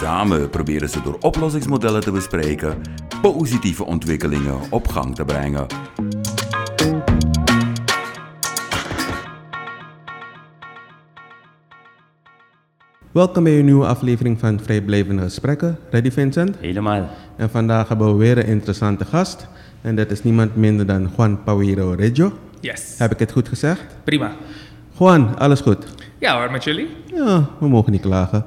Samen proberen ze door oplossingsmodellen te bespreken positieve ontwikkelingen op gang te brengen. Welkom bij een nieuwe aflevering van Vrijblijvende Gesprekken. Ready Vincent? Helemaal. En vandaag hebben we weer een interessante gast. En dat is niemand minder dan Juan Pauiro Reggio. Yes. Heb ik het goed gezegd? Prima. Juan, alles goed? Ja hoor, met jullie? Ja, we mogen niet klagen.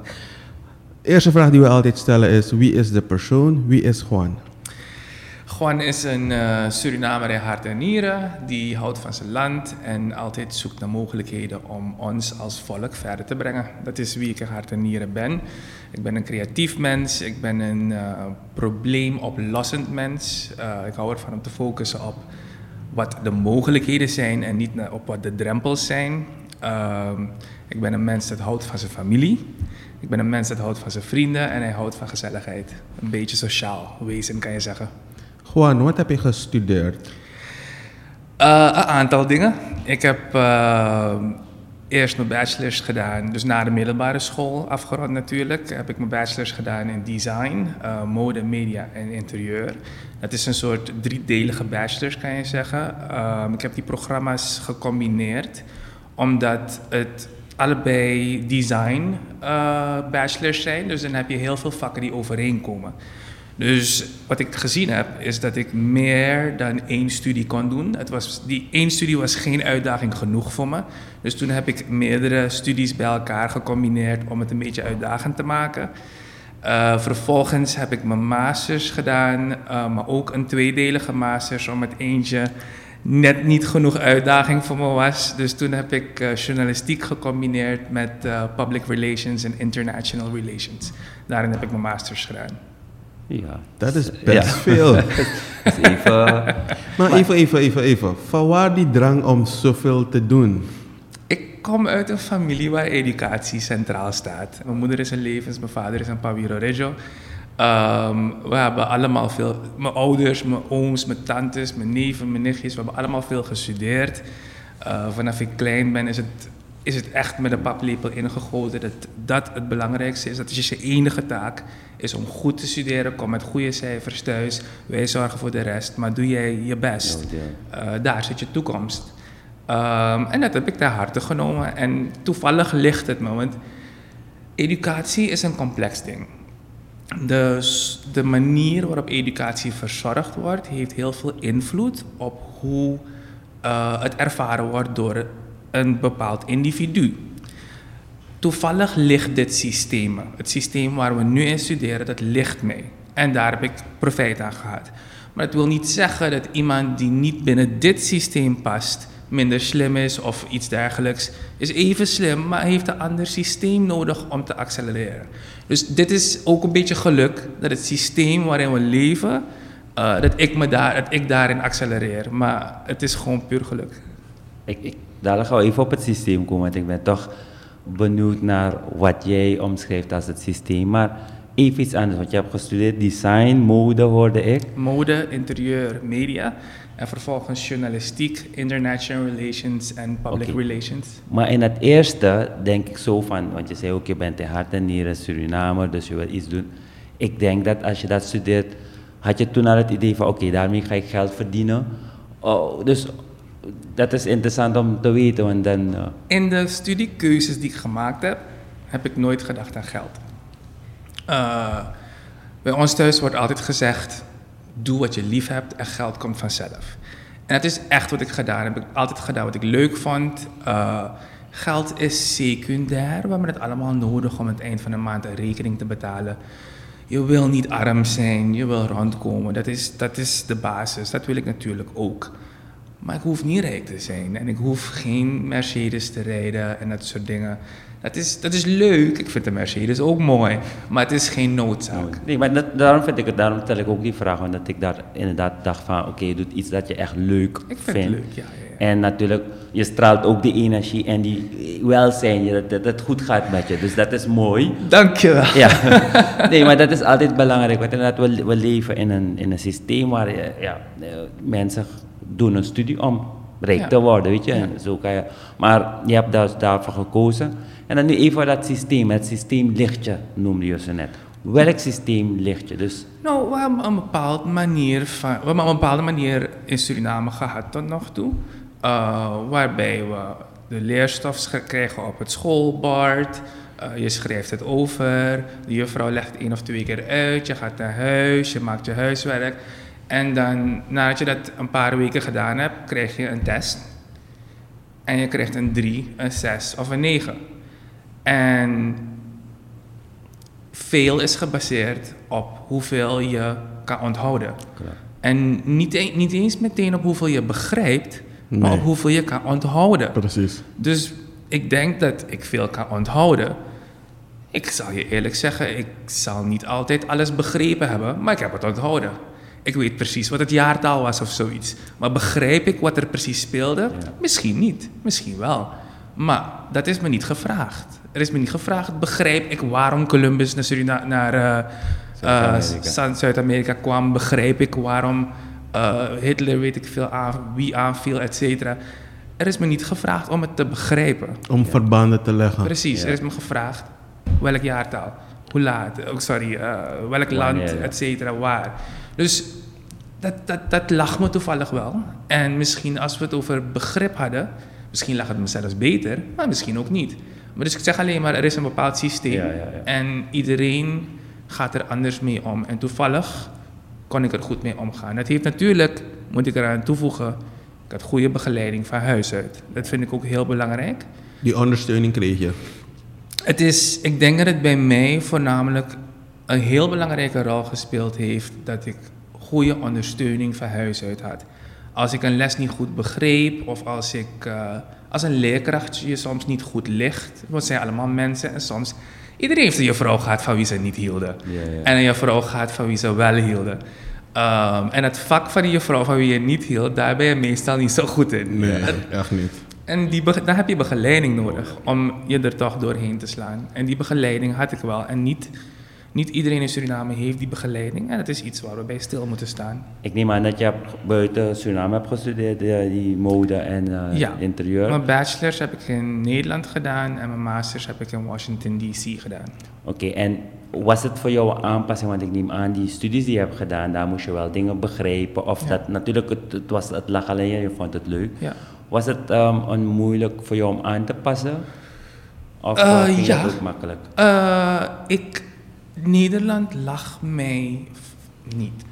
De eerste vraag die we altijd stellen is: wie is de persoon? Wie is Juan? Juan is een uh, Surinamer in hart en nieren. Die houdt van zijn land en altijd zoekt naar mogelijkheden om ons als volk verder te brengen. Dat is wie ik in hart en nieren ben. Ik ben een creatief mens. Ik ben een uh, probleemoplossend mens. Uh, ik hou ervan om te focussen op wat de mogelijkheden zijn en niet op wat de drempels zijn. Ehm, ik ben een mens dat houdt van zijn familie. Ik ben een mens dat houdt van zijn vrienden en hij houdt van gezelligheid. Een beetje sociaal wezen kan je zeggen. Juan, wat heb je gestudeerd? Uh, een aantal dingen. Ik heb uh, eerst mijn bachelor's gedaan, dus na de middelbare school afgerond natuurlijk, heb ik mijn bachelor's gedaan in design, uh, mode, media en interieur. Dat is een soort driedelige bachelor's kan je zeggen. ik heb die programma's gecombineerd omdat het allebei design bachelors zijn, dus dan heb je heel veel vakken die overeenkomen. Dus wat ik gezien heb, is dat ik meer dan één studie kon doen. Het was, die één studie was geen uitdaging genoeg voor me. Dus toen heb ik meerdere studies bij elkaar gecombineerd om het een beetje uitdagend te maken. Uh, vervolgens heb ik mijn masters gedaan, uh, maar ook een tweedelige masters, omdat eentje net niet genoeg uitdaging voor me was. Dus toen heb ik uh, journalistiek gecombineerd met public relations en international relations. Daarin heb ik mijn masters gedaan. Ja. Dat is best ja. veel. even, maar even, even, even, even. Van waar die drang om zoveel te doen? Ik kom uit een familie waar educatie centraal staat. Mijn moeder is een levens, mijn vader is een Paviro Reggio. Um, we hebben allemaal veel, mijn ouders, mijn ooms, mijn tantes, mijn neven, mijn nichtjes, we hebben allemaal veel gestudeerd. Uh, vanaf ik klein ben is het, is het echt met een paplepel ingegoten dat dat het belangrijkste is. Dat is je enige taak is om goed te studeren, kom met goede cijfers thuis. Wij zorgen voor de rest, maar doe jij je best. Uh, daar zit je toekomst. Um, en dat heb ik ter harte genomen. En toevallig ligt het me, want educatie is een complex ding. Dus de manier waarop educatie verzorgd wordt, heeft heel veel invloed op hoe uh, het ervaren wordt door een bepaald individu. Toevallig ligt dit systeem, het systeem waar we nu in studeren, dat ligt mee. En daar heb ik profijt aan gehad. Maar dat wil niet zeggen dat iemand die niet binnen dit systeem past, minder slim is of iets dergelijks. Is even slim, maar heeft een ander systeem nodig om te accelereren. Dus dit is ook een beetje geluk dat het systeem waarin we leven, uh, dat, ik me daar, dat ik daarin accelereer. Maar het is gewoon puur geluk. Ik, ik, daar gaan we even op het systeem komen, want ik ben toch benieuwd naar wat jij omschrijft als het systeem. Maar even iets anders, want je hebt gestudeerd design, mode hoorde ik. Mode, interieur, media. En vervolgens journalistiek, international relations en public okay. relations. Maar in het eerste denk ik zo van, want je zei ook je bent in hart en nieren Surinamer, dus je wil iets doen. Ik denk dat als je dat studeert, had je toen al het idee van oké, okay, daarmee ga ik geld verdienen. Oh, dus dat is interessant om te weten. Want dan, uh... In de studiekeuzes die ik gemaakt heb, heb ik nooit gedacht aan geld. Uh, bij ons thuis wordt altijd gezegd: doe wat je lief hebt en geld komt vanzelf. En dat is echt wat ik gedaan heb. Ik altijd gedaan wat ik leuk vond. Uh, geld is secundair. We hebben het allemaal nodig om aan het eind van de maand een rekening te betalen. Je wil niet arm zijn, je wil rondkomen. Dat is, dat is de basis. Dat wil ik natuurlijk ook. Maar ik hoef niet rijk te zijn. En ik hoef geen Mercedes te rijden en dat soort dingen. Dat is, dat is leuk. Ik vind de Mercedes ook mooi. Maar het is geen noodzaak. Nee, maar dat- daarom vind ik het, daarom stel ik ook die vraag, omdat ik daar inderdaad dacht van, oké, je doet iets dat je echt leuk Ik vind vindt. het leuk, ja. ja, ja. En natuurlijk, je straalt ook die energie en die welzijn, je- dat, dat het goed gaat met je. Dus dat is mooi. Dankjewel. Ja, nee, maar dat is altijd belangrijk. Want inderdaad, we, we leven in een, in een systeem waar je, ja, eh, mensen doen een studie om rijk te worden, weet je. En zo kan je, maar je hebt dus daarvoor gekozen. En dan nu even dat systeem, het systeem lichtje noemde je ze net. Welk systeem lichtje? Dus Nou, we hebben een bepaalde manier van, we hebben een bepaalde manier in Suriname gehad tot nog toe. eh, waarbij we de leerstof krijgen op het schoolbord. Eh, je schrijft het over. De juffrouw legt één of twee keer uit. Je gaat naar huis. Je maakt je huiswerk. En dan, nadat je dat een paar weken gedaan hebt, krijg je een test. En je krijgt een 3, een 6 of een 9. En veel is gebaseerd op hoeveel je kan onthouden. En niet, e- niet eens meteen op hoeveel je begrijpt, maar op hoeveel je kan onthouden. Precies. Dus ik denk dat ik veel kan onthouden. Ik zal je eerlijk zeggen, ik zal niet altijd alles begrepen hebben, maar ik heb het onthouden. Ik weet precies wat het jaartal was of zoiets. Maar begrijp ik wat er precies speelde? Misschien niet, misschien wel. Maar dat is me niet gevraagd. Er is me niet gevraagd, begrijp ik waarom Columbus naar, Surina naar eh, eh, Zuid-Amerika. Zuid- Zuid-Amerika kwam? Begrijp ik waarom eh, Hitler, weet ik veel, aan, wie aanviel, et cetera? Er is me niet gevraagd om het te begrijpen. Om verbanden te leggen. Precies, Ja. er is me gevraagd welk jaartal, hoe laat, oh, sorry, welk land, et cetera, waar. Dus dat, dat, dat lag me toevallig wel. En misschien als we het over begrip hadden, misschien lag het me zelfs beter, maar misschien ook niet. Maar dus ik zeg alleen maar, er is een bepaald systeem Ja, ja, ja. en iedereen gaat er anders mee om. En toevallig kon ik er goed mee omgaan. Dat heeft natuurlijk, moet ik eraan toevoegen, ik had goede begeleiding van huis uit. Dat vind ik ook heel belangrijk. Die ondersteuning kreeg je. Het is, ik denk dat het bij mij voornamelijk een heel belangrijke rol gespeeld heeft dat ik goede ondersteuning van huis uit had. Als ik een les niet goed begreep of als ik eh, als een leerkracht je soms niet goed ligt, want zijn allemaal mensen en soms iedereen heeft een juffrouw gehad van wie ze niet hielden en een juffrouw gehad van wie ze wel hielden. Ehm, en het vak van die juffrouw van wie je niet hield, daar ben je meestal niet zo goed in. Nee, echt niet. En die daar heb je begeleiding nodig om je er toch doorheen te slaan. En die begeleiding had ik wel. En niet, niet iedereen in Suriname heeft die begeleiding. En dat is iets waar we bij stil moeten staan. ik neem aan dat je buiten Suriname hebt gestudeerd, eh, die mode en eh, Ja. interieur. Mijn bachelor's heb ik in Nederland gedaan en mijn masters heb ik in Washington DC gedaan. Oké, en was het voor jou een aanpassing? Want ik neem aan, die studies die je hebt gedaan, daar moest je wel dingen begrijpen. Of Ja. dat, natuurlijk, het, het, was, het lag alleen je vond het leuk. Ja. Was het ehm, een moeilijk voor jou om aan te passen? Of Eh, eh, ja. het ook makkelijk? Eh, ik, Nederland lag mij niet.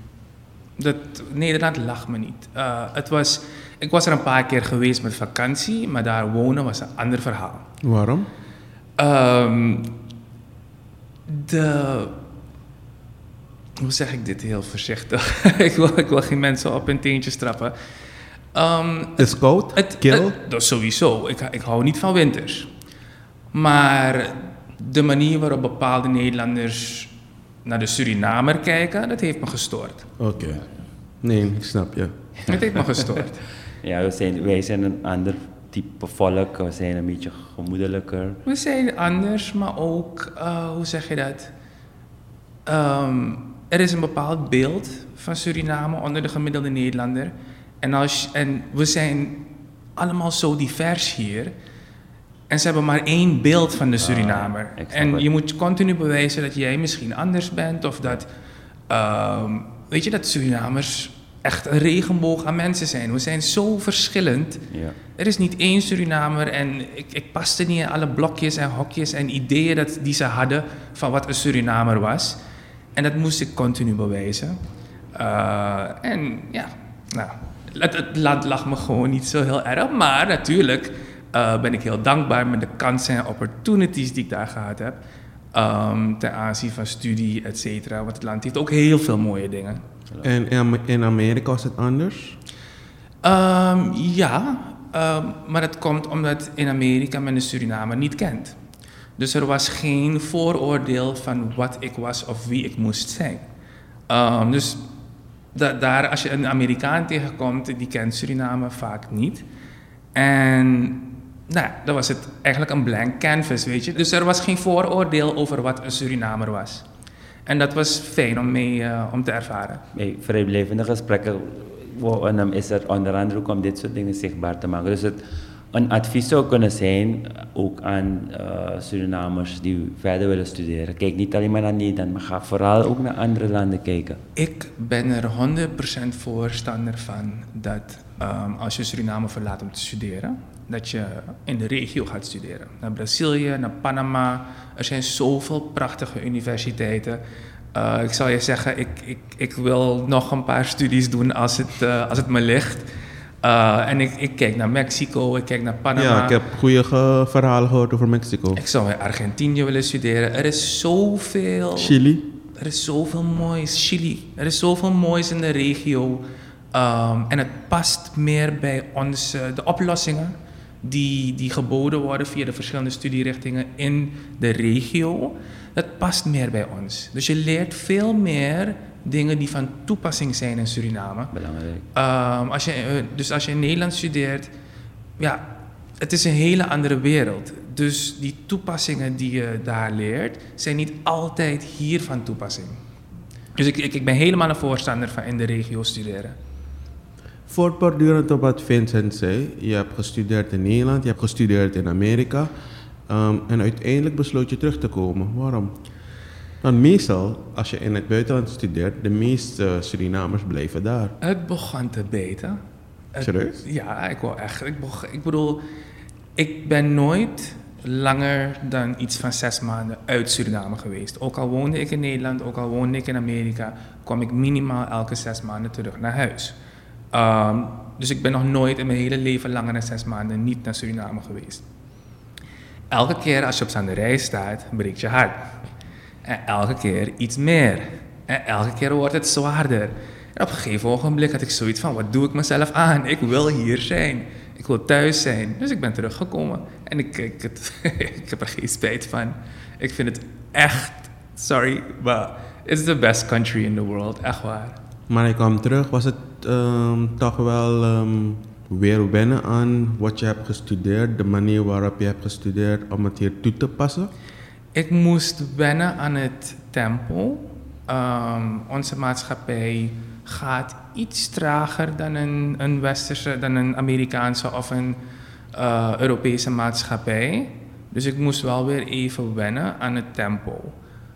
Dat, Nederland lag me niet. Eh, het was, ik was er een paar keer geweest met vakantie, maar daar wonen was een ander verhaal. Waarom? Ehm, de. Hoe zeg ik dit heel voorzichtig? ik, wil, ik wil geen mensen op hun teentjes trappen. Ehm, Het is koud? het, Kil? het- dat sowieso. Ik, ik hou niet van winters. Maar de manier waarop bepaalde Nederlanders naar de Surinamer kijken, dat heeft me gestoord. Oké. Nee, ik snap je. Het heeft me gestoord. Ja, we zijn, wij zijn een ander type volk. We zijn een beetje gemoedelijker. We zijn anders, maar ook, eh, hoe zeg je dat? Ehm, er is een bepaald beeld van Suriname onder de gemiddelde Nederlander. En, als, en we zijn allemaal zo divers hier. En ze hebben maar één beeld van de Surinamer. ik snap en je moet continu bewijzen dat jij misschien anders bent. Of dat, ehm, weet je, dat Surinamers echt een regenboog aan mensen zijn. We zijn zo verschillend. Ja. Er is niet één Surinamer en ik, ik paste niet in alle blokjes en hokjes en ideeën dat, die ze hadden van wat een Surinamer was. En dat moest ik continu bewijzen. Eh, en ja, nou, het, het land lag me gewoon niet zo heel erg. Maar natuurlijk eh, ben ik heel dankbaar met de kansen en opportunities die ik daar gehad heb. ehm, ten aanzien van studie, et cetera. Want het land heeft ook heel veel mooie dingen. En in Am- in Amerika was het anders? Ehm, ja, ehm, maar het komt omdat in Amerika men de Surinamer niet kent. Dus er was geen vooroordeel van wat ik was of wie ik moest zijn. Dus da- daar, als je een Amerikaan tegenkomt, die kent Suriname vaak niet. En nou, dan was het eigenlijk een blank canvas, weet je. Dus er was geen vooroordeel over wat een Surinamer was. En dat was fijn om mee eh, om te ervaren. Bij vrijblijvende gesprekken wo- en dan is er onder andere ook om dit soort dingen zichtbaar te maken. Dus het, een advies zou kunnen zijn, eh, ook aan eh, Surinamers die verder willen studeren. Kijk niet alleen maar naar Nederland, maar ga vooral ook naar andere landen kijken. Ik ben er 100% voorstander van dat ehm, als je Suriname verlaat om te studeren, dat je in de regio gaat studeren. Naar Brazilië, naar Panama. Er zijn zoveel prachtige universiteiten. Eh, ik zal je zeggen, ik, ik, ik wil nog een paar studies doen als het, eh, als het me ligt. Eh, en ik, ik kijk naar Mexico, ik kijk naar Panama. Ja, ik heb goede ge- verhalen gehoord over Mexico. Ik zou in Argentinië willen studeren. Er is zoveel. Chili. Er is zoveel moois. Chili. Er is zoveel moois in de regio. Ehm, en het past meer bij onze, de oplossingen die, die geboden worden via de verschillende studierichtingen in de regio. Dat past meer bij ons. Dus je leert veel meer dingen die van toepassing zijn in Suriname. Belangrijk. Ehm, als je, eh, dus als je in Nederland studeert, ja, het is een hele andere wereld. Dus die toepassingen die je daar leert, zijn niet altijd hier van toepassing. Dus ik, ik, ik ben helemaal een voorstander van in de regio studeren. Voortbordurend op wat Vincent zei, je hebt gestudeerd in Nederland, je hebt gestudeerd in Amerika ehm, en uiteindelijk besloot je terug te komen. Waarom? Want meestal, als je in het buitenland studeert, de meeste Surinamers blijven daar. Het begon te beten. Het- Serieus? Ja, ik wil echt. Ik, begon- ik bedoel, ik ben nooit langer dan iets van zes maanden uit Suriname geweest. Ook al woonde ik in Nederland, ook al woonde ik in Amerika, kwam ik minimaal elke zes maanden terug naar huis. Ehm, dus ik ben nog nooit in mijn hele leven langer dan zes maanden niet naar Suriname geweest. Elke keer als je op reis staat, breekt je hart. En elke keer iets meer. En elke keer wordt het zwaarder. En op een gegeven ogenblik had ik zoiets van, wat doe ik mezelf aan? Ik wil hier zijn. Ik wil thuis zijn. Dus ik ben teruggekomen. En ik, ik, het, ik heb er geen spijt van. Ik vind het echt, sorry, maar it's the best country in the world. Echt waar. Maar je kwam terug, was het ehm, toch wel ehm, weer wennen aan wat je hebt gestudeerd, de manier waarop je hebt gestudeerd om het hier toe te passen? Ik moest wennen aan het tempo. Ehm, onze maatschappij gaat iets trager dan een, een westerse, dan een Amerikaanse of een eh, Europese maatschappij. Dus ik moest wel weer even wennen aan het tempo.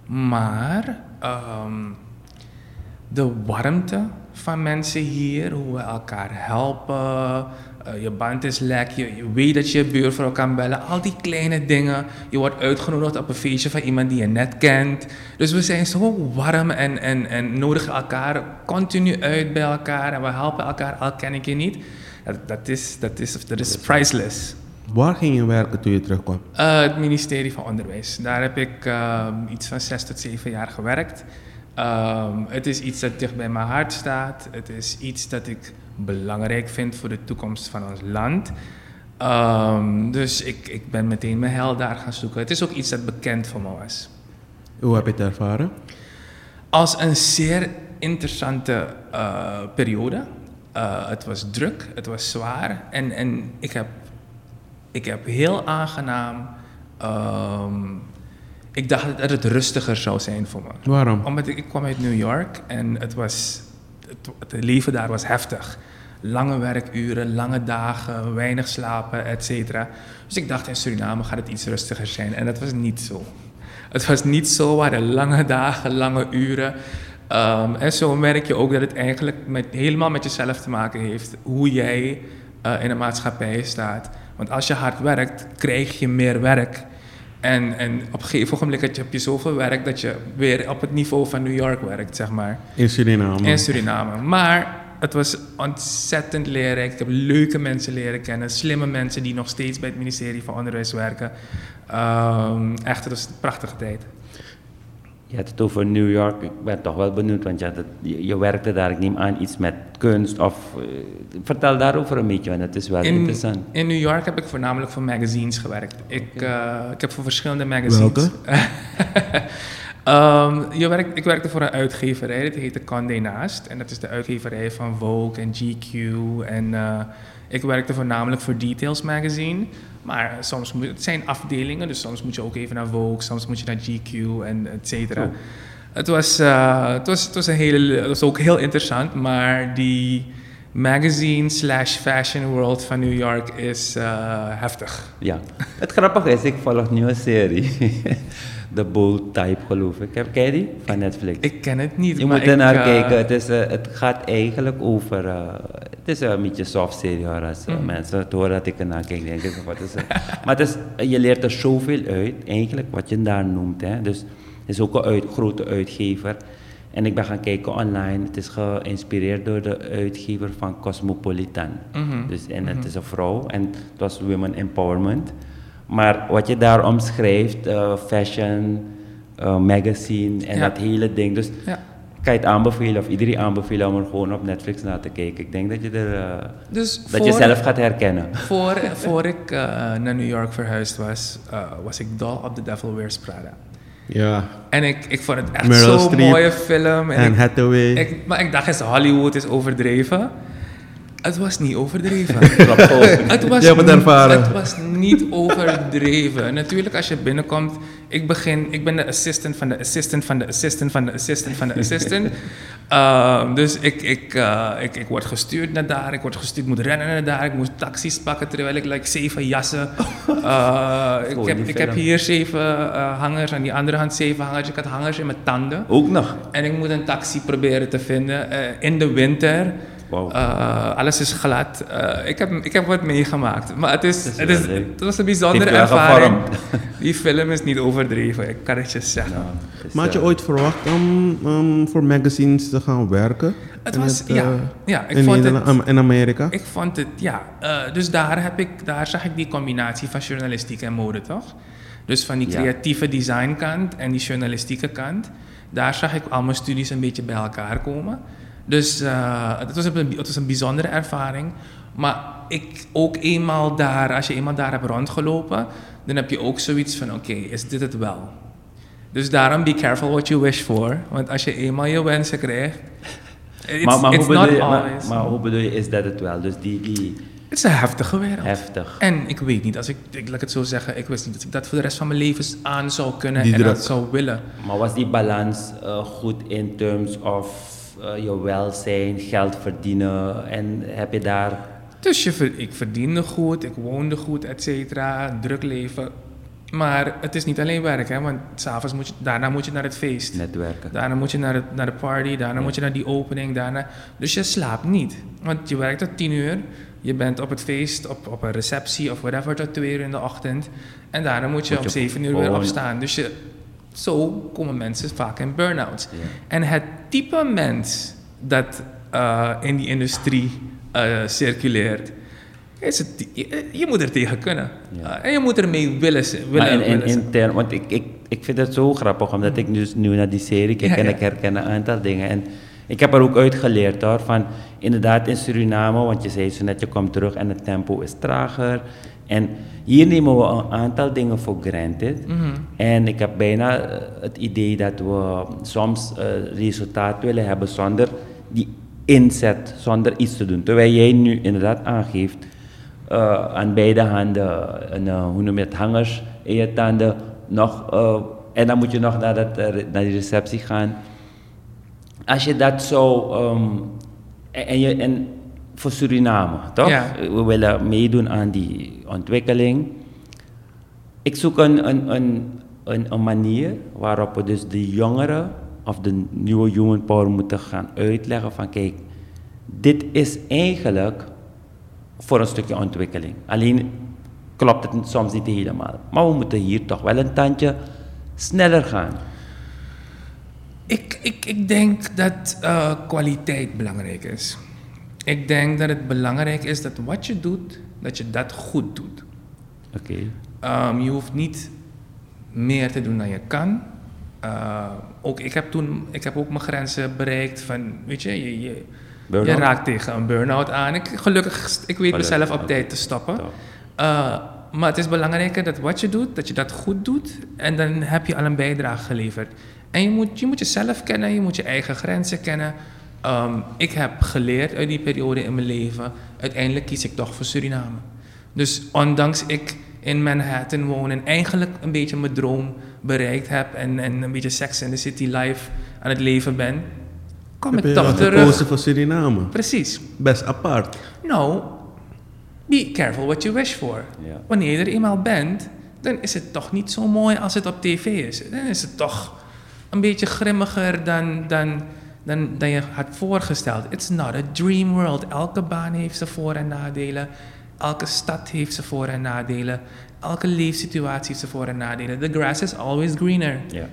Maar de warmte van mensen hier, hoe we elkaar helpen. eh, je band is lek, je, je weet dat je je buurvrouw kan bellen. Al die kleine dingen. Je wordt uitgenodigd op een feestje van iemand die je net kent. Dus we zijn zo warm en, en, en nodigen elkaar continu uit bij elkaar. En we helpen elkaar, al ken ik je niet. Dat, dat, is, dat, is, dat is priceless. Waar ging je werken toen je terugkwam? Eh, het ministerie van Onderwijs. Daar heb ik ehm, iets van zes tot zeven jaar gewerkt. Ehm, het is iets dat dicht bij mijn hart staat. Het is iets dat ik belangrijk vind voor de toekomst van ons land. Ehm, dus ik, ik ben meteen mijn hel daar gaan zoeken. Het is ook iets dat bekend voor me was. Hoe heb je het ervaren? Als een zeer interessante eh, periode. Eh, het was druk, het was zwaar en, en ik, heb, ik heb heel aangenaam. ehm, ik dacht dat het rustiger zou zijn voor me. Waarom? Omdat ik, ik kwam uit New York en het, was, het, het leven daar was heftig. Lange werkuren, lange dagen, weinig slapen, et cetera. Dus ik dacht in Suriname gaat het iets rustiger zijn. En dat was niet zo. Het was niet zo, we hadden lange dagen, lange uren. Ehm, en zo merk je ook dat het eigenlijk met, helemaal met jezelf te maken heeft. Hoe jij eh, in de maatschappij staat. Want als je hard werkt, krijg je meer werk. En, en op een gegeven moment heb je, zoveel werk dat je weer op het niveau van New York werkt, zeg maar. In Suriname. In Suriname. Maar het was ontzettend leerrijk. Ik heb leuke mensen leren kennen. Slimme mensen die nog steeds bij het ministerie van Onderwijs werken. Ehm, echt, het was een prachtige tijd. Je had het over New York. Ik ben toch wel benieuwd, want je, had het- je, je werkte daar, ik neem aan, iets met kunst. Of, eh, vertel daarover een beetje, want het is wel In, interessant. in New York heb ik voornamelijk voor magazines gewerkt. Ik, eh, ik heb voor verschillende magazines. Welke? Ehm, je werkt, ik werkte voor een uitgeverij, dat heette Condé Nast. En dat is de uitgeverij van Vogue en GQ. En eh, ik werkte voornamelijk voor Details Magazine. Maar soms moet, het zijn afdelingen, dus soms moet je ook even naar Vogue, soms moet je naar GQ en et cetera. Het was, eh, het, was, het, was een hele, het was ook heel interessant, maar die magazine slash fashion world van New York is eh, heftig. Ja. Het grappige is, ik volg nu een serie. The Bold Type, geloof ik. Heb- Ken je die? Van Netflix. Ik ken het niet. Je maar moet er naar eh, kijken. Het, is, het gaat eigenlijk over. Het is een beetje soft serie hoor. Als eh, Mhm. mensen het horen dat ik ernaar kijk, denken ze wat is het. maar het is, je leert er zoveel uit, eigenlijk, wat je daar noemt. Hè. Dus het is ook een uit, grote uitgever. En ik ben gaan kijken online. Het is geïnspireerd door de uitgever van Cosmopolitan. Mhm. Dus, en het is een vrouw en het was Women Empowerment. Maar wat je daar omschrijft, eh, fashion, eh, magazine en Ja. dat hele ding. Dus Ja. Kan je het aanbevelen of iedereen aanbevelen om er gewoon op Netflix naar te kijken. Ik denk dat je, er, eh, Dus dat je zelf gaat herkennen. Voor, voor ik eh, naar New York verhuisd was, eh, was ik dol op The Devil Wears Prada. Ja. En ik, ik vond het echt zo'n mooie film. En En ik, Hathaway. ik, maar ik dacht eens, Hollywood is overdreven. Het was niet overdreven. Het, was Je hebt het niet, ervaren. het was niet overdreven. Natuurlijk, als je binnenkomt, ik begin, ik ben de assistant van de assistant van de assistant van de assistant van de assistant. Ehm, dus ik, ik, eh, ik, ik word gestuurd naar daar, ik word gestuurd, moet rennen naar daar, ik moet taxis pakken terwijl ik like, zeven jassen. Eh, ik, heb, ik heb hier zeven eh, hangers, aan die andere hand zeven hangers. Ik had hangers in mijn tanden. Ook nog. En ik moet een taxi proberen te vinden in de winter. Eh, alles is glad. Eh, ik, heb, ik heb wat meegemaakt. Maar het, is, het, is, was een bijzondere ervaring. Die film is niet overdreven, ik kan het je zeggen. Ja, dus, Maar had je eh, ooit verwacht om um, voor magazines te gaan werken? Het In was, eh, ja, ja, ik in, vond Nederland- het... am- in Amerika? Ik vond het, ja. eh, dus daar, heb ik, daar zag ik die combinatie van journalistiek en mode, toch? Dus van die Ja. creatieve designkant en die journalistieke kant. Daar zag ik al mijn studies een beetje bij elkaar komen. Dus eh, het, was een, het was een bijzondere ervaring. Maar ik ook eenmaal daar, als je eenmaal daar hebt rondgelopen, dan heb je ook zoiets van: oké, is dit het wel? Dus daarom be careful what you wish for. Want als je eenmaal je wensen krijgt. It's, maar, maar, it's hoe not bedoel je, maar, always. maar hoe bedoel je, is dat het wel? Dus die, die Het is een heftige wereld. heftig. En ik weet niet, als ik, ik, laat ik het zo zeggen, ik wist niet dat ik dat voor de rest van mijn leven aan zou kunnen Die en dat zou willen. Maar was die balans eh, goed in terms of eh, je welzijn, geld verdienen en heb je daar... Dus je, ik verdiende goed, ik woonde goed, et cetera, druk leven. Maar het is niet alleen werk, hè, want s'avonds moet je, daarna moet je naar het feest. netwerken? Daarna moet je naar, het, naar de party, daarna moet je naar die opening, daarna... Dus je slaapt niet. Want je werkt tot tien uur, je bent op het feest, op, op een receptie of whatever tot twee uur in de ochtend. En daarna moet je Moet om je zeven uur weer opstaan. Dus je, zo komen mensen vaak in burn-outs. Ja. En het type mens dat eh, in die industrie eh, circuleert, is het, je, je moet er tegen kunnen. Ja. Eh, en je moet ermee willen, willen, Maar in, in, willen zijn. intern, want ik, ik, ik vind het zo grappig, omdat ik dus nu naar die serie kijk Ja, en ja. ik herken een aantal dingen. En ik heb er ook uit geleerd hoor, van inderdaad in Suriname, want je zei zo net, je komt terug en het tempo is trager. En hier nemen we een aantal dingen voor granted. Mhm. En ik heb bijna eh, het idee dat we soms eh, resultaat willen hebben zonder die inzet, zonder iets te doen. Terwijl jij nu inderdaad aangeeft, eh, aan beide handen, een, hoe noem je het, hangers in je tanden, nog, en dan moet je nog naar, dat, naar die receptie gaan. Als je dat zo, en, en, je, en voor Suriname, toch? Ja. We willen meedoen aan die ontwikkeling. Ik zoek een, een, een, een, een manier waarop we dus de jongeren of de nieuwe human power moeten gaan uitleggen van kijk, dit is eigenlijk voor een stukje ontwikkeling. Alleen klopt het soms niet helemaal. Maar we moeten hier toch wel een tandje sneller gaan. Ik, ik, ik denk dat eh, kwaliteit belangrijk is. Ik denk dat het belangrijk is dat wat je doet, dat je dat goed doet. Oké. Ehm, je hoeft niet meer te doen dan je kan. Eh, ook, ik, heb toen, ik heb ook mijn grenzen bereikt van, weet je, je, je, raakt tegen een burn-out aan. Ik, gelukkig, ik weet mezelf op tijd te stoppen. Top. Uh, maar het is belangrijker dat wat je doet, dat je dat goed doet. En dan heb je al een bijdrage geleverd. En je moet, je moet jezelf kennen, je moet je eigen grenzen kennen. Um, ik heb geleerd uit die periode in mijn leven. Uiteindelijk kies ik toch voor Suriname. Dus ondanks ik in Manhattan woon en eigenlijk een beetje mijn droom bereikt heb. En, en een beetje Sex in the City life aan het leven ben. Kom Heb ik je toch terug. gekozen voor Suriname? Precies. Best apart. Nou, be careful what you wish for. Ja. Wanneer je er eenmaal bent, dan is het toch niet zo mooi als het op tv is. Dan is het toch een beetje grimmiger dan, dan, dan, dan je had voorgesteld. It's not a dream world. Elke baan heeft zijn voor- en nadelen. Elke stad heeft zijn voor- en nadelen. Elke leefsituatie heeft zijn voor- en nadelen. The grass is always greener. Ja.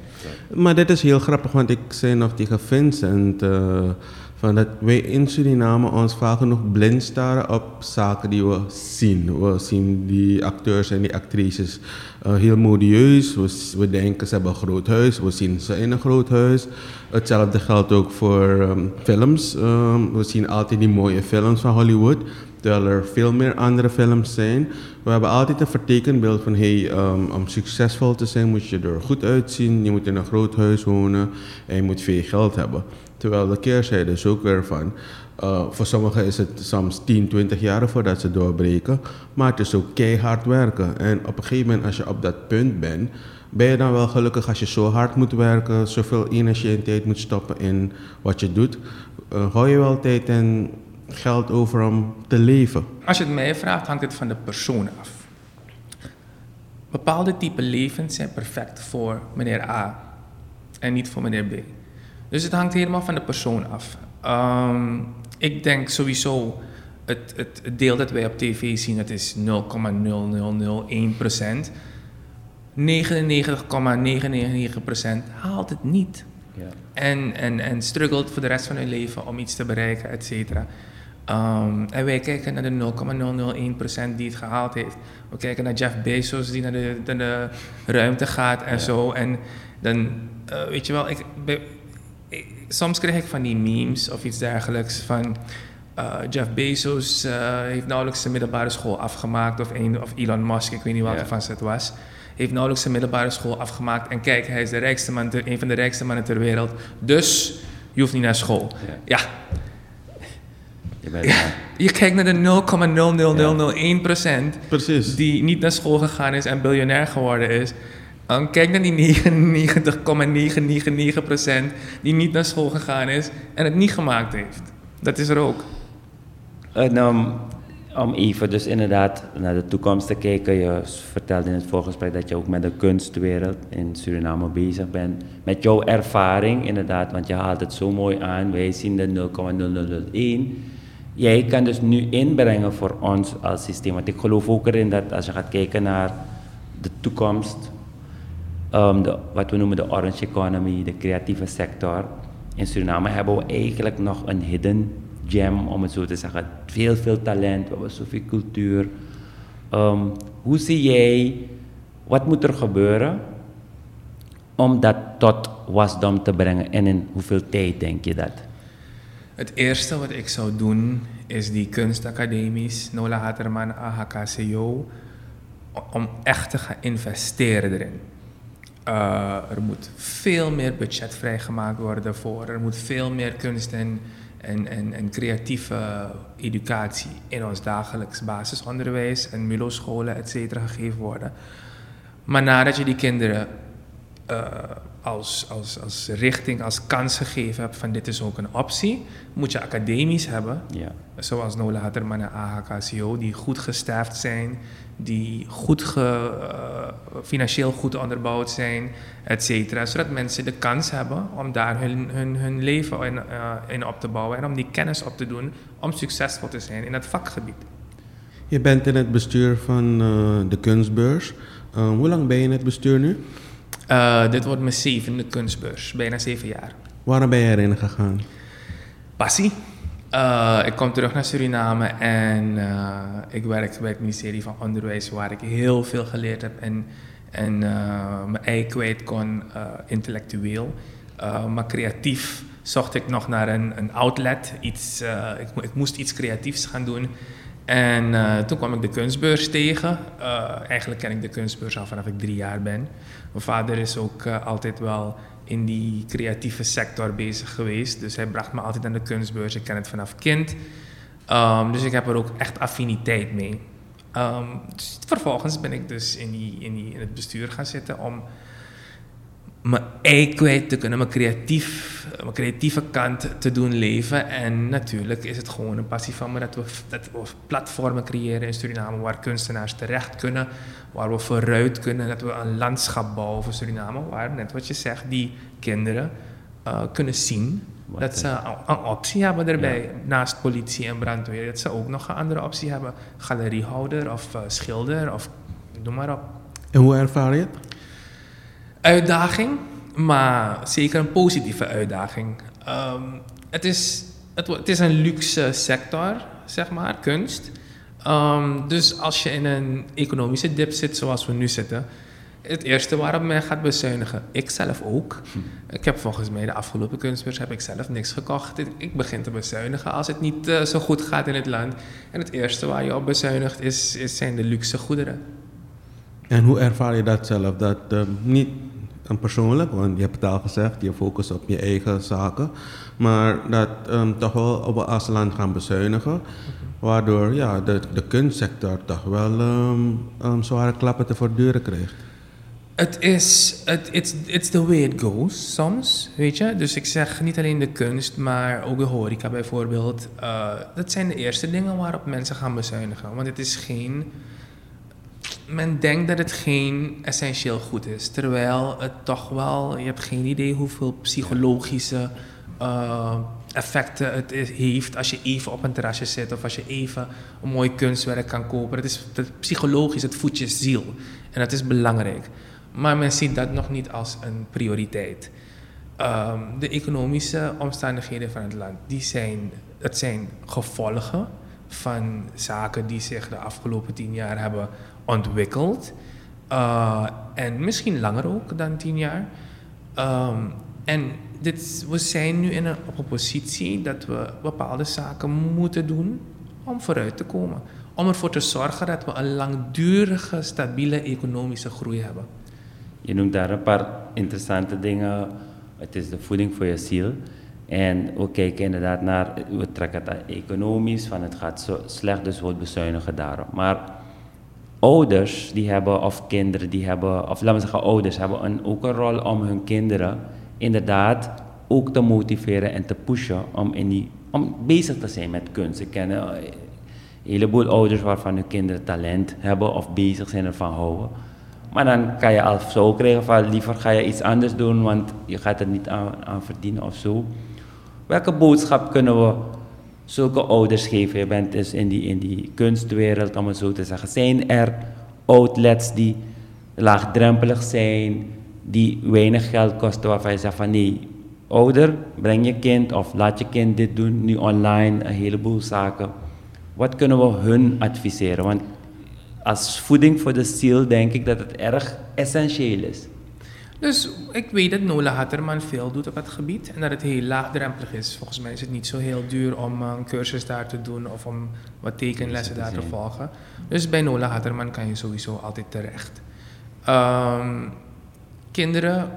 Maar dit is heel grappig, want ik zei nog tegen Vincent eh, van dat wij in Suriname ons vaak genoeg blind staren op zaken die we zien. We zien die acteurs en die actrices eh, heel modieus. We, denken ze hebben een groot huis, we zien ze in een groot huis. Hetzelfde geldt ook voor ehm, films. Ehm, we zien altijd die mooie films van Hollywood. Terwijl er veel meer andere films zijn. We hebben altijd een vertekend beeld van hey, um, om succesvol te zijn moet je er goed uitzien. Je moet in een groot huis wonen en je moet veel geld hebben. Terwijl de keerzijde is ook weer van. Uh, voor sommigen is het soms 10, 20 jaar voordat ze doorbreken. Maar het is ook keihard werken. En op een gegeven moment als je op dat punt bent, ben je dan wel gelukkig als je zo hard moet werken, zoveel energie en tijd moet stoppen in wat je doet. Uh, hou je wel tijd en geld over om te leven. Als je het mij vraagt, hangt het van de persoon af. Bepaalde type levens zijn perfect voor meneer A en niet voor meneer B. Dus het hangt helemaal van de persoon af. Um, ik denk sowieso, het, het, het, deel dat wij op tv zien, dat is 0,0001 procent. 99,999% haalt het niet. Ja. En, en, en struggelt voor de rest van hun leven om iets te bereiken, et cetera. Um, en wij kijken naar de 0,001% die het gehaald heeft. We kijken naar Jeff Bezos die naar de, naar de ruimte gaat en ja. zo. En dan, uh, weet je wel, ik, ik, soms krijg ik van die memes of iets dergelijks van... Uh, Jeff Bezos uh, heeft nauwelijks zijn middelbare school afgemaakt. Of, een, of Elon Musk, ik weet niet welke ja. van ze het was. Heeft nauwelijks zijn middelbare school afgemaakt. En kijk, hij is de rijkste man ter, een van de rijkste mannen ter wereld. Dus je hoeft niet naar school. Ja. ja. Je, bent, ja. je kijkt naar de 0,00001% Precies. die niet naar school gegaan is en biljonair geworden is. Um, kijk naar die 99,999% die niet naar school gegaan is en het niet gemaakt heeft. Dat is er ook. En, um, om even dus inderdaad naar de toekomst te kijken. Je vertelde in het voorgesprek dat je ook met de kunstwereld in Suriname bezig bent. Met jouw ervaring inderdaad, want je haalt het zo mooi aan. Wij zien de 0,0001. Jij kan dus nu inbrengen voor ons als systeem. Want ik geloof ook erin dat als je gaat kijken naar de toekomst, de, wat we noemen de orange economy, de creatieve sector. In Suriname hebben we eigenlijk nog een hidden gem, om het zo te zeggen. Veel, veel talent, we hebben zoveel cultuur. Um, hoe zie jij, wat moet er gebeuren om dat tot wasdom te brengen en in hoeveel tijd denk je dat? Het eerste wat ik zou doen is die kunstacademies, Nola Haterman, AHKCO, om echt te gaan investeren erin. Uh, er moet veel meer budget vrijgemaakt worden voor. Er moet veel meer kunst en, en, en, creatieve educatie in ons dagelijks basisonderwijs en MULO-scholen, et cetera, gegeven worden. Maar nadat je die kinderen uh, als, als, als richting, als kans gegeven hebt van dit is ook een optie, moet je academies hebben, ja. zoals Nola Hatterman en AHKCO, die goed gestaafd zijn, die goed ge, uh, financieel goed onderbouwd zijn, et cetera, zodat mensen de kans hebben om daar hun, hun, hun leven in, uh, in op te bouwen en om die kennis op te doen om succesvol te zijn in het vakgebied. Je bent in het bestuur van uh, de kunstbeurs. hoe lang ben je in het bestuur nu? Uh, dit wordt mijn zevende kunstbeurs, bijna zeven jaar. Waarom ben je erin gegaan? Passie. Uh, ik kom terug naar Suriname en uh, ik werk bij het ministerie van Onderwijs, waar ik heel veel geleerd heb en, en mijn ei kwijt kon intellectueel. Maar creatief zocht ik nog naar een, een outlet. Iets, ik, ik, moest iets creatiefs gaan doen. En uh, toen kwam ik de kunstbeurs tegen. eigenlijk ken ik de kunstbeurs al vanaf ik drie jaar ben. Mijn vader is ook altijd wel in die creatieve sector bezig geweest. Dus hij bracht me altijd aan de kunstbeurs. Ik ken het vanaf kind. Um, dus ik heb er ook echt affiniteit mee. Um, dus vervolgens ben ik dus in, in, in het bestuur gaan zitten om mijn ei kwijt te kunnen, mijn, creatief, mijn creatieve kant te doen leven. En natuurlijk is het gewoon een passie van me dat we, dat we platformen creëren in Suriname waar kunstenaars terecht kunnen, waar we vooruit kunnen, dat we een landschap bouwen voor Suriname, waar, net wat je zegt, die kinderen uh, kunnen zien dat ze een optie hebben erbij, naast politie en brandweer. Dat ze ook nog een andere optie hebben. Galeriehouder of uh, schilder of noem maar op. En hoe ervaar je het? Uitdaging, maar zeker een positieve uitdaging. Um, het, is, het, het, is een luxe sector, zeg maar, kunst. Um, dus als je in een economische dip zit zoals we nu zitten, het eerste waarop men gaat bezuinigen. Ik zelf ook. Hm. Ik heb volgens mij de afgelopen kunstbeurs heb ik zelf niks gekocht. Ik begin te bezuinigen als het niet uh, zo goed gaat in het land. En het eerste waar je op bezuinigt is, is zijn de luxe goederen. En hoe ervaar je dat zelf? Dat uh, niet persoonlijk, want je hebt het al gezegd, je focust op je eigen zaken. Maar dat um, toch wel op als land gaan bezuinigen. Waardoor ja, de, de kunstsector toch wel um, um, zware klappen te verduren krijgt. Het is, het it's, it's the way it goes soms, weet je. Dus ik zeg niet alleen de kunst, maar ook de horeca bijvoorbeeld. Uh, dat zijn de eerste dingen waarop mensen gaan bezuinigen. Want het is geen... Men denkt dat het geen essentieel goed is. Terwijl het toch wel... Je hebt geen idee hoeveel psychologische uh, effecten het heeft... als je even op een terrasje zit of als je even een mooi kunstwerk kan kopen. Het is psychologisch, het voedt je ziel. En dat is belangrijk. Maar men ziet dat nog niet als een prioriteit. Um, de economische omstandigheden van het land, die zijn, het zijn gevolgen van zaken die zich de afgelopen tien jaar hebben ontwikkeld. Uh, en misschien langer ook dan tien jaar. Um, en dit, we zijn nu in een, op een positie dat we bepaalde zaken moeten doen om vooruit te komen. Om ervoor te zorgen dat we een langdurige, stabiele economische groei hebben. Je noemt daar een paar interessante dingen. Het is de voeding voor je ziel. En we kijken inderdaad naar, we trekken het economisch, van het gaat zo slecht, dus wordt bezuinigen daarop. Maar ouders die hebben, of kinderen die hebben, of laten we zeggen ouders, hebben een, ook een rol om hun kinderen inderdaad ook te motiveren en te pushen om, in die, om bezig te zijn met kunst. Ik ken een heleboel ouders waarvan hun kinderen talent hebben of bezig zijn ervan houden. Maar dan kan je al zo krijgen van liever ga je iets anders doen, want je gaat er niet aan, aan verdienen of zo. Welke boodschap kunnen we zulke ouders geven? Je bent dus in die, in die kunstwereld, om het zo te zeggen. Zijn er outlets die laagdrempelig zijn, die weinig geld kosten, waarvan je zegt van nee, ouder, breng je kind of laat je kind dit doen, nu online, een heleboel zaken. Wat kunnen we hun adviseren? Want als voeding voor de ziel denk ik dat het erg essentieel is. Dus ik weet dat Nola Hatterman veel doet op het gebied en dat het heel laagdrempelig is. Volgens mij is het niet zo heel duur om een cursus daar te doen of om wat tekenlessen daar te volgen. Dus bij Nola Hatterman kan je sowieso altijd terecht. Um, kinderen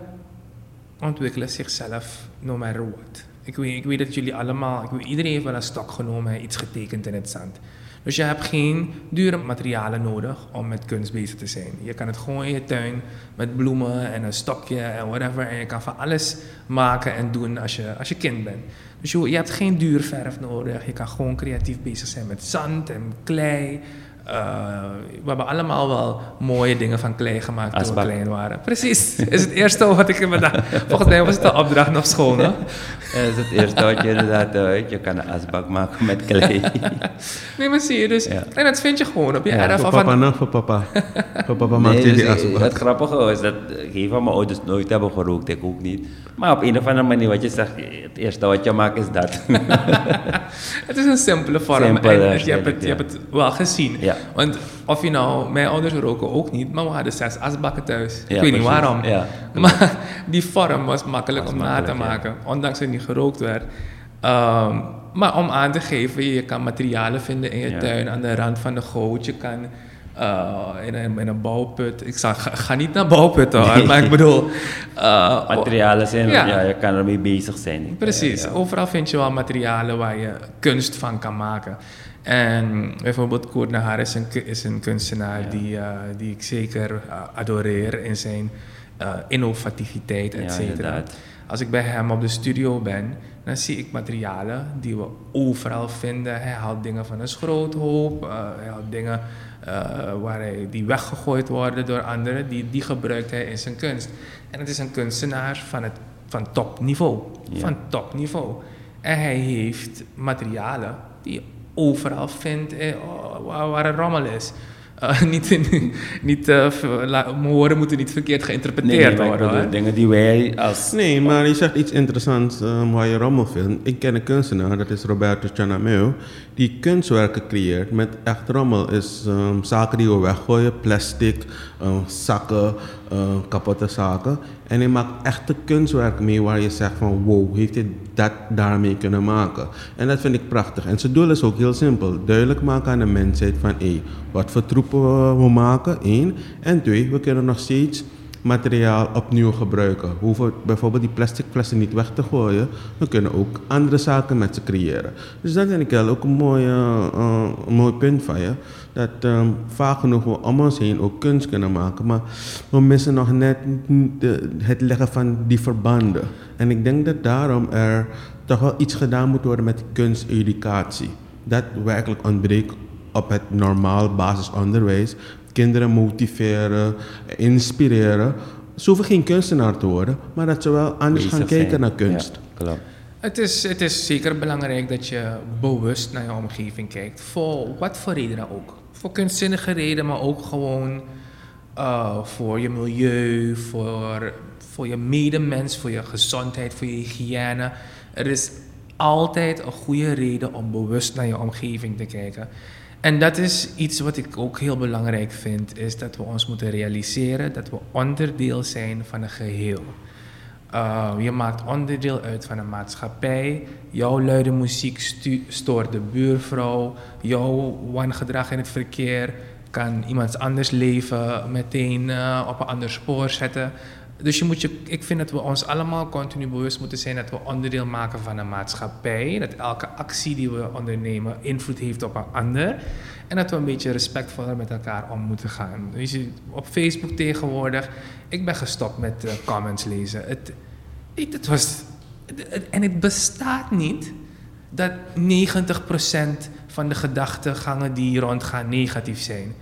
ontwikkelen zichzelf no matter what. Ik weet, ik weet dat jullie allemaal, ik weet, iedereen heeft wel een stok genomen en iets getekend in het zand. Dus je hebt geen dure materialen nodig om met kunst bezig te zijn. Je kan het gewoon in je tuin met bloemen en een stokje en whatever. En je kan van alles maken en doen als je, als je kind bent. Dus je, je hebt geen duur verf nodig. Je kan gewoon creatief bezig zijn met zand en klei. Uh, we hebben allemaal wel mooie dingen van klei gemaakt toen we klein waren. Precies, is het eerste wat ik heb gedaan. Volgens mij was het een opdracht nog school, hè? dat is het eerste wat je inderdaad weet. Je kan een asbak maken met klei. nee, maar zie je dus. Ja. En dat vind je gewoon op je ja, erf. Voor papa, nog voor papa. voor papa maakt nee, die asbak. Het grappige is dat geen van mijn ouders nooit hebben gerookt. Ik ook niet. Maar op een of andere manier, wat je zegt, het eerste wat je maakt is dat. het is een simpele vorm. En je hebt, het, je hebt het wel gezien. Ja. Want of je nou, mijn ouders roken ook niet, maar we hadden zes asbakken thuis. Ik weet niet waarom. Maar die vorm was makkelijk Was om na te maken, ondanks dat er niet gerookt werd. Ehm, maar om aan te geven, je kan materialen vinden in je tuin, aan de rand van de goot. Je kan eh, in, een, in een bouwput. Ik zeg, ga, ga niet naar bouwputten hoor, maar ik bedoel. eh, Materialen zijn, Ja. ja. je kan ermee bezig zijn. Precies, Ja, ja. overal vind je wel materialen waar je kunst van kan maken. En bijvoorbeeld Koert Nahar is een, is een kunstenaar Ja. die, eh, die ik zeker eh, adoreer in zijn eh, innovativiteit, et cetera. Als ik bij hem op de studio ben, dan zie ik materialen die we overal vinden. Hij haalt dingen van een schroothoop, hij haalt dingen waar hij, die weggegooid worden door anderen, die, die gebruikt hij in zijn kunst. En het is een kunstenaar van, het, van topniveau. Ja. Van topniveau. En hij heeft materialen die overal vindt eh, waar, waar een rommel is. Eh, niet in, niet, eh, mijn woorden moeten niet verkeerd geïnterpreteerd nee, worden. dingen die wij als... Nee, maar je zegt iets interessants ehm, waar je rommel vindt. Ik ken een kunstenaar, dat is Roberto Chanameo, die kunstwerken creëert met echt rommel. Is ehm, zaken die we weggooien, plastic, ehm, zakken, kapotte zaken. En hij maakt echte kunstwerken mee waar je zegt van wow, heeft hij dat daarmee kunnen maken? En dat vind ik prachtig. En zijn doel is ook heel simpel. Duidelijk maken aan de mensheid van hé, wat voor troepen we, maken, één. En twee, we kunnen nog steeds materiaal opnieuw gebruiken. We hoeven bijvoorbeeld die plastic flessen niet weg te gooien. We kunnen ook andere zaken met ze creëren. Dus dat vind ik ook een mooi, eh, eh, een mooi punt van je. Dat ehm, vaak genoeg we om ons heen ook kunst kunnen maken. Maar we missen nog net de, het leggen van die verbanden. En ik denk dat daarom er toch wel iets gedaan moet worden met kunsteducatie. Dat werkelijk ontbreekt op het normaal basisonderwijs. Kinderen motiveren, inspireren. Ze hoeven geen kunstenaar te worden, maar dat ze wel anders bezig gaan kijken zijn. naar kunst. Ja, klopt. Het is, het is zeker belangrijk dat je bewust naar je omgeving kijkt. Voor wat voor reden dan ook. Voor kunstzinnige reden, maar ook gewoon eh, voor je milieu, voor, voor je medemens, voor je gezondheid, voor je hygiëne. Er is altijd een goede reden om bewust naar je omgeving te kijken. En dat is iets wat ik ook heel belangrijk vind, is dat we ons moeten realiseren dat we onderdeel zijn van een geheel. Uh, je maakt onderdeel uit van een maatschappij. Jouw luide muziek stoort de buurvrouw. Jouw wangedrag in het verkeer kan iemands anders leven meteen uh, op een ander spoor zetten. Dus je moet je, ik vind dat we ons allemaal continu bewust moeten zijn dat we onderdeel maken van een maatschappij. Dat elke actie die we ondernemen invloed heeft op een ander. En dat we een beetje respectvoller met elkaar om moeten gaan. Ziet op Facebook tegenwoordig, ik ben gestopt met uh, comments lezen. Het, het was, het, en het bestaat niet dat 90% van de gedachtegangen die rondgaan negatief zijn.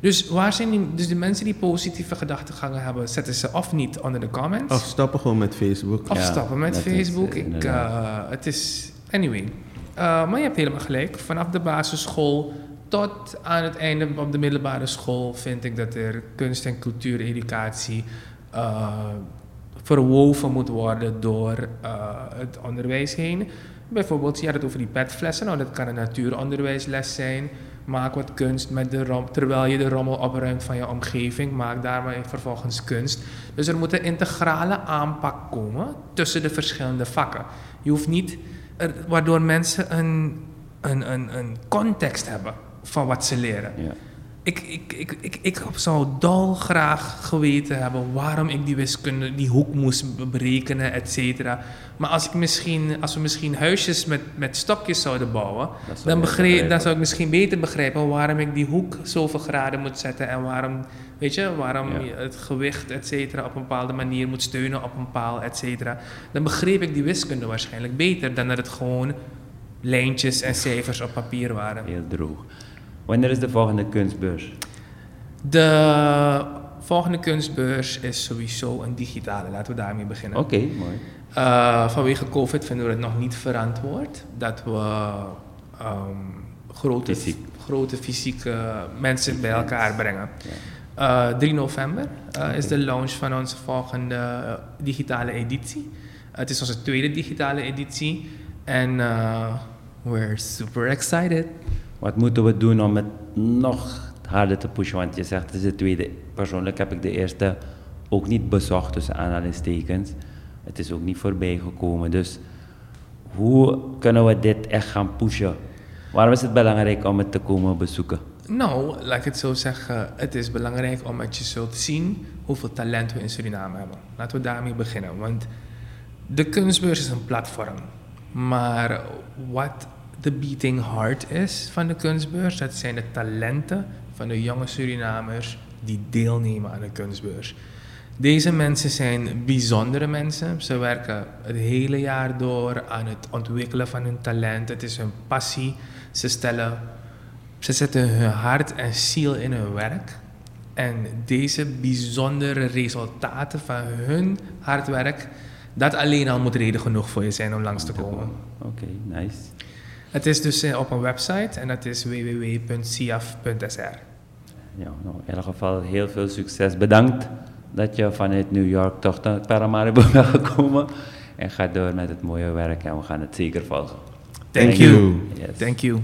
Dus, waar zijn die, dus de mensen die positieve gedachtegangen hebben, zetten ze of niet onder de comments. Of stoppen gewoon met Facebook. Ja, stoppen met is, Facebook. eh, ik, uh, het is. Anyway. Uh, maar je hebt helemaal gelijk. Vanaf de basisschool tot aan het einde op de middelbare school vind ik dat er kunst- en cultuureducatie uh, verwoven moet worden door uh, het onderwijs heen. Bijvoorbeeld, je had het over die petflessen. Nou, dat kan een natuuronderwijsles zijn. Maak wat kunst met de rom, terwijl je de rommel opruimt van je omgeving. Maak daarmee vervolgens kunst. Dus er moet een integrale aanpak komen tussen de verschillende vakken. Je hoeft niet, waardoor mensen een, een, een, een context hebben van wat ze leren. Ja. Ik, ik, ik, ik, ik zou dolgraag geweten hebben waarom ik die wiskunde, die hoek moest berekenen, et cetera. Maar als, ik misschien, als we misschien huisjes met, met stokjes zouden bouwen, zou dan, begreep, dan zou ik misschien beter begrijpen waarom ik die hoek zoveel graden moet zetten en waarom, weet je, waarom Ja. het gewicht, et cetera, op een bepaalde manier moet steunen op een paal, et cetera. Dan begreep ik die wiskunde waarschijnlijk beter dan dat het gewoon lijntjes en cijfers op papier waren. Heel droog. Wanneer is de volgende kunstbeurs? De volgende kunstbeurs is sowieso een digitale. Laten we daarmee beginnen. Oké, mooi. Uh, vanwege COVID vinden we het nog niet verantwoord dat we um, grote, Fysiek. grote fysieke mensen bij elkaar brengen. Uh, 3 november uh, is de launch van onze volgende digitale editie. het is onze tweede digitale editie en we're super excited. Wat moeten we doen om het nog harder te pushen? Want je zegt het is de tweede. Persoonlijk heb ik de eerste ook niet bezocht tussen aanhalingstekens. Het is ook niet voorbij gekomen. Dus hoe kunnen we dit echt gaan pushen? Waarom is het belangrijk om het te komen bezoeken? Nou, laat ik het zo zeggen. Het is belangrijk omdat je zult zien hoeveel talent we in Suriname hebben. Laten we daarmee beginnen. Want de kunstbeurs is een platform. Maar wat de beating heart is van de kunstbeurs, dat zijn de talenten van de jonge Surinamers die deelnemen aan de kunstbeurs. Deze mensen zijn bijzondere mensen. Ze werken het hele jaar door aan het ontwikkelen van hun talent. Het is hun passie. Ze, stellen, ze zetten hun hart en ziel in hun werk. En deze bijzondere resultaten van hun hard werk, dat alleen al moet reden genoeg voor je zijn om langs te komen. Oké, nice. Het is dus eh, op een website en dat is www.siaf.sr. Ja, nou, in ieder geval heel veel succes. Bedankt dat je vanuit New York toch naar Paramaribo bent gekomen. En ga door met het mooie werk en we gaan het zeker volgen. Thank, Thank you. you. Yes. Thank you.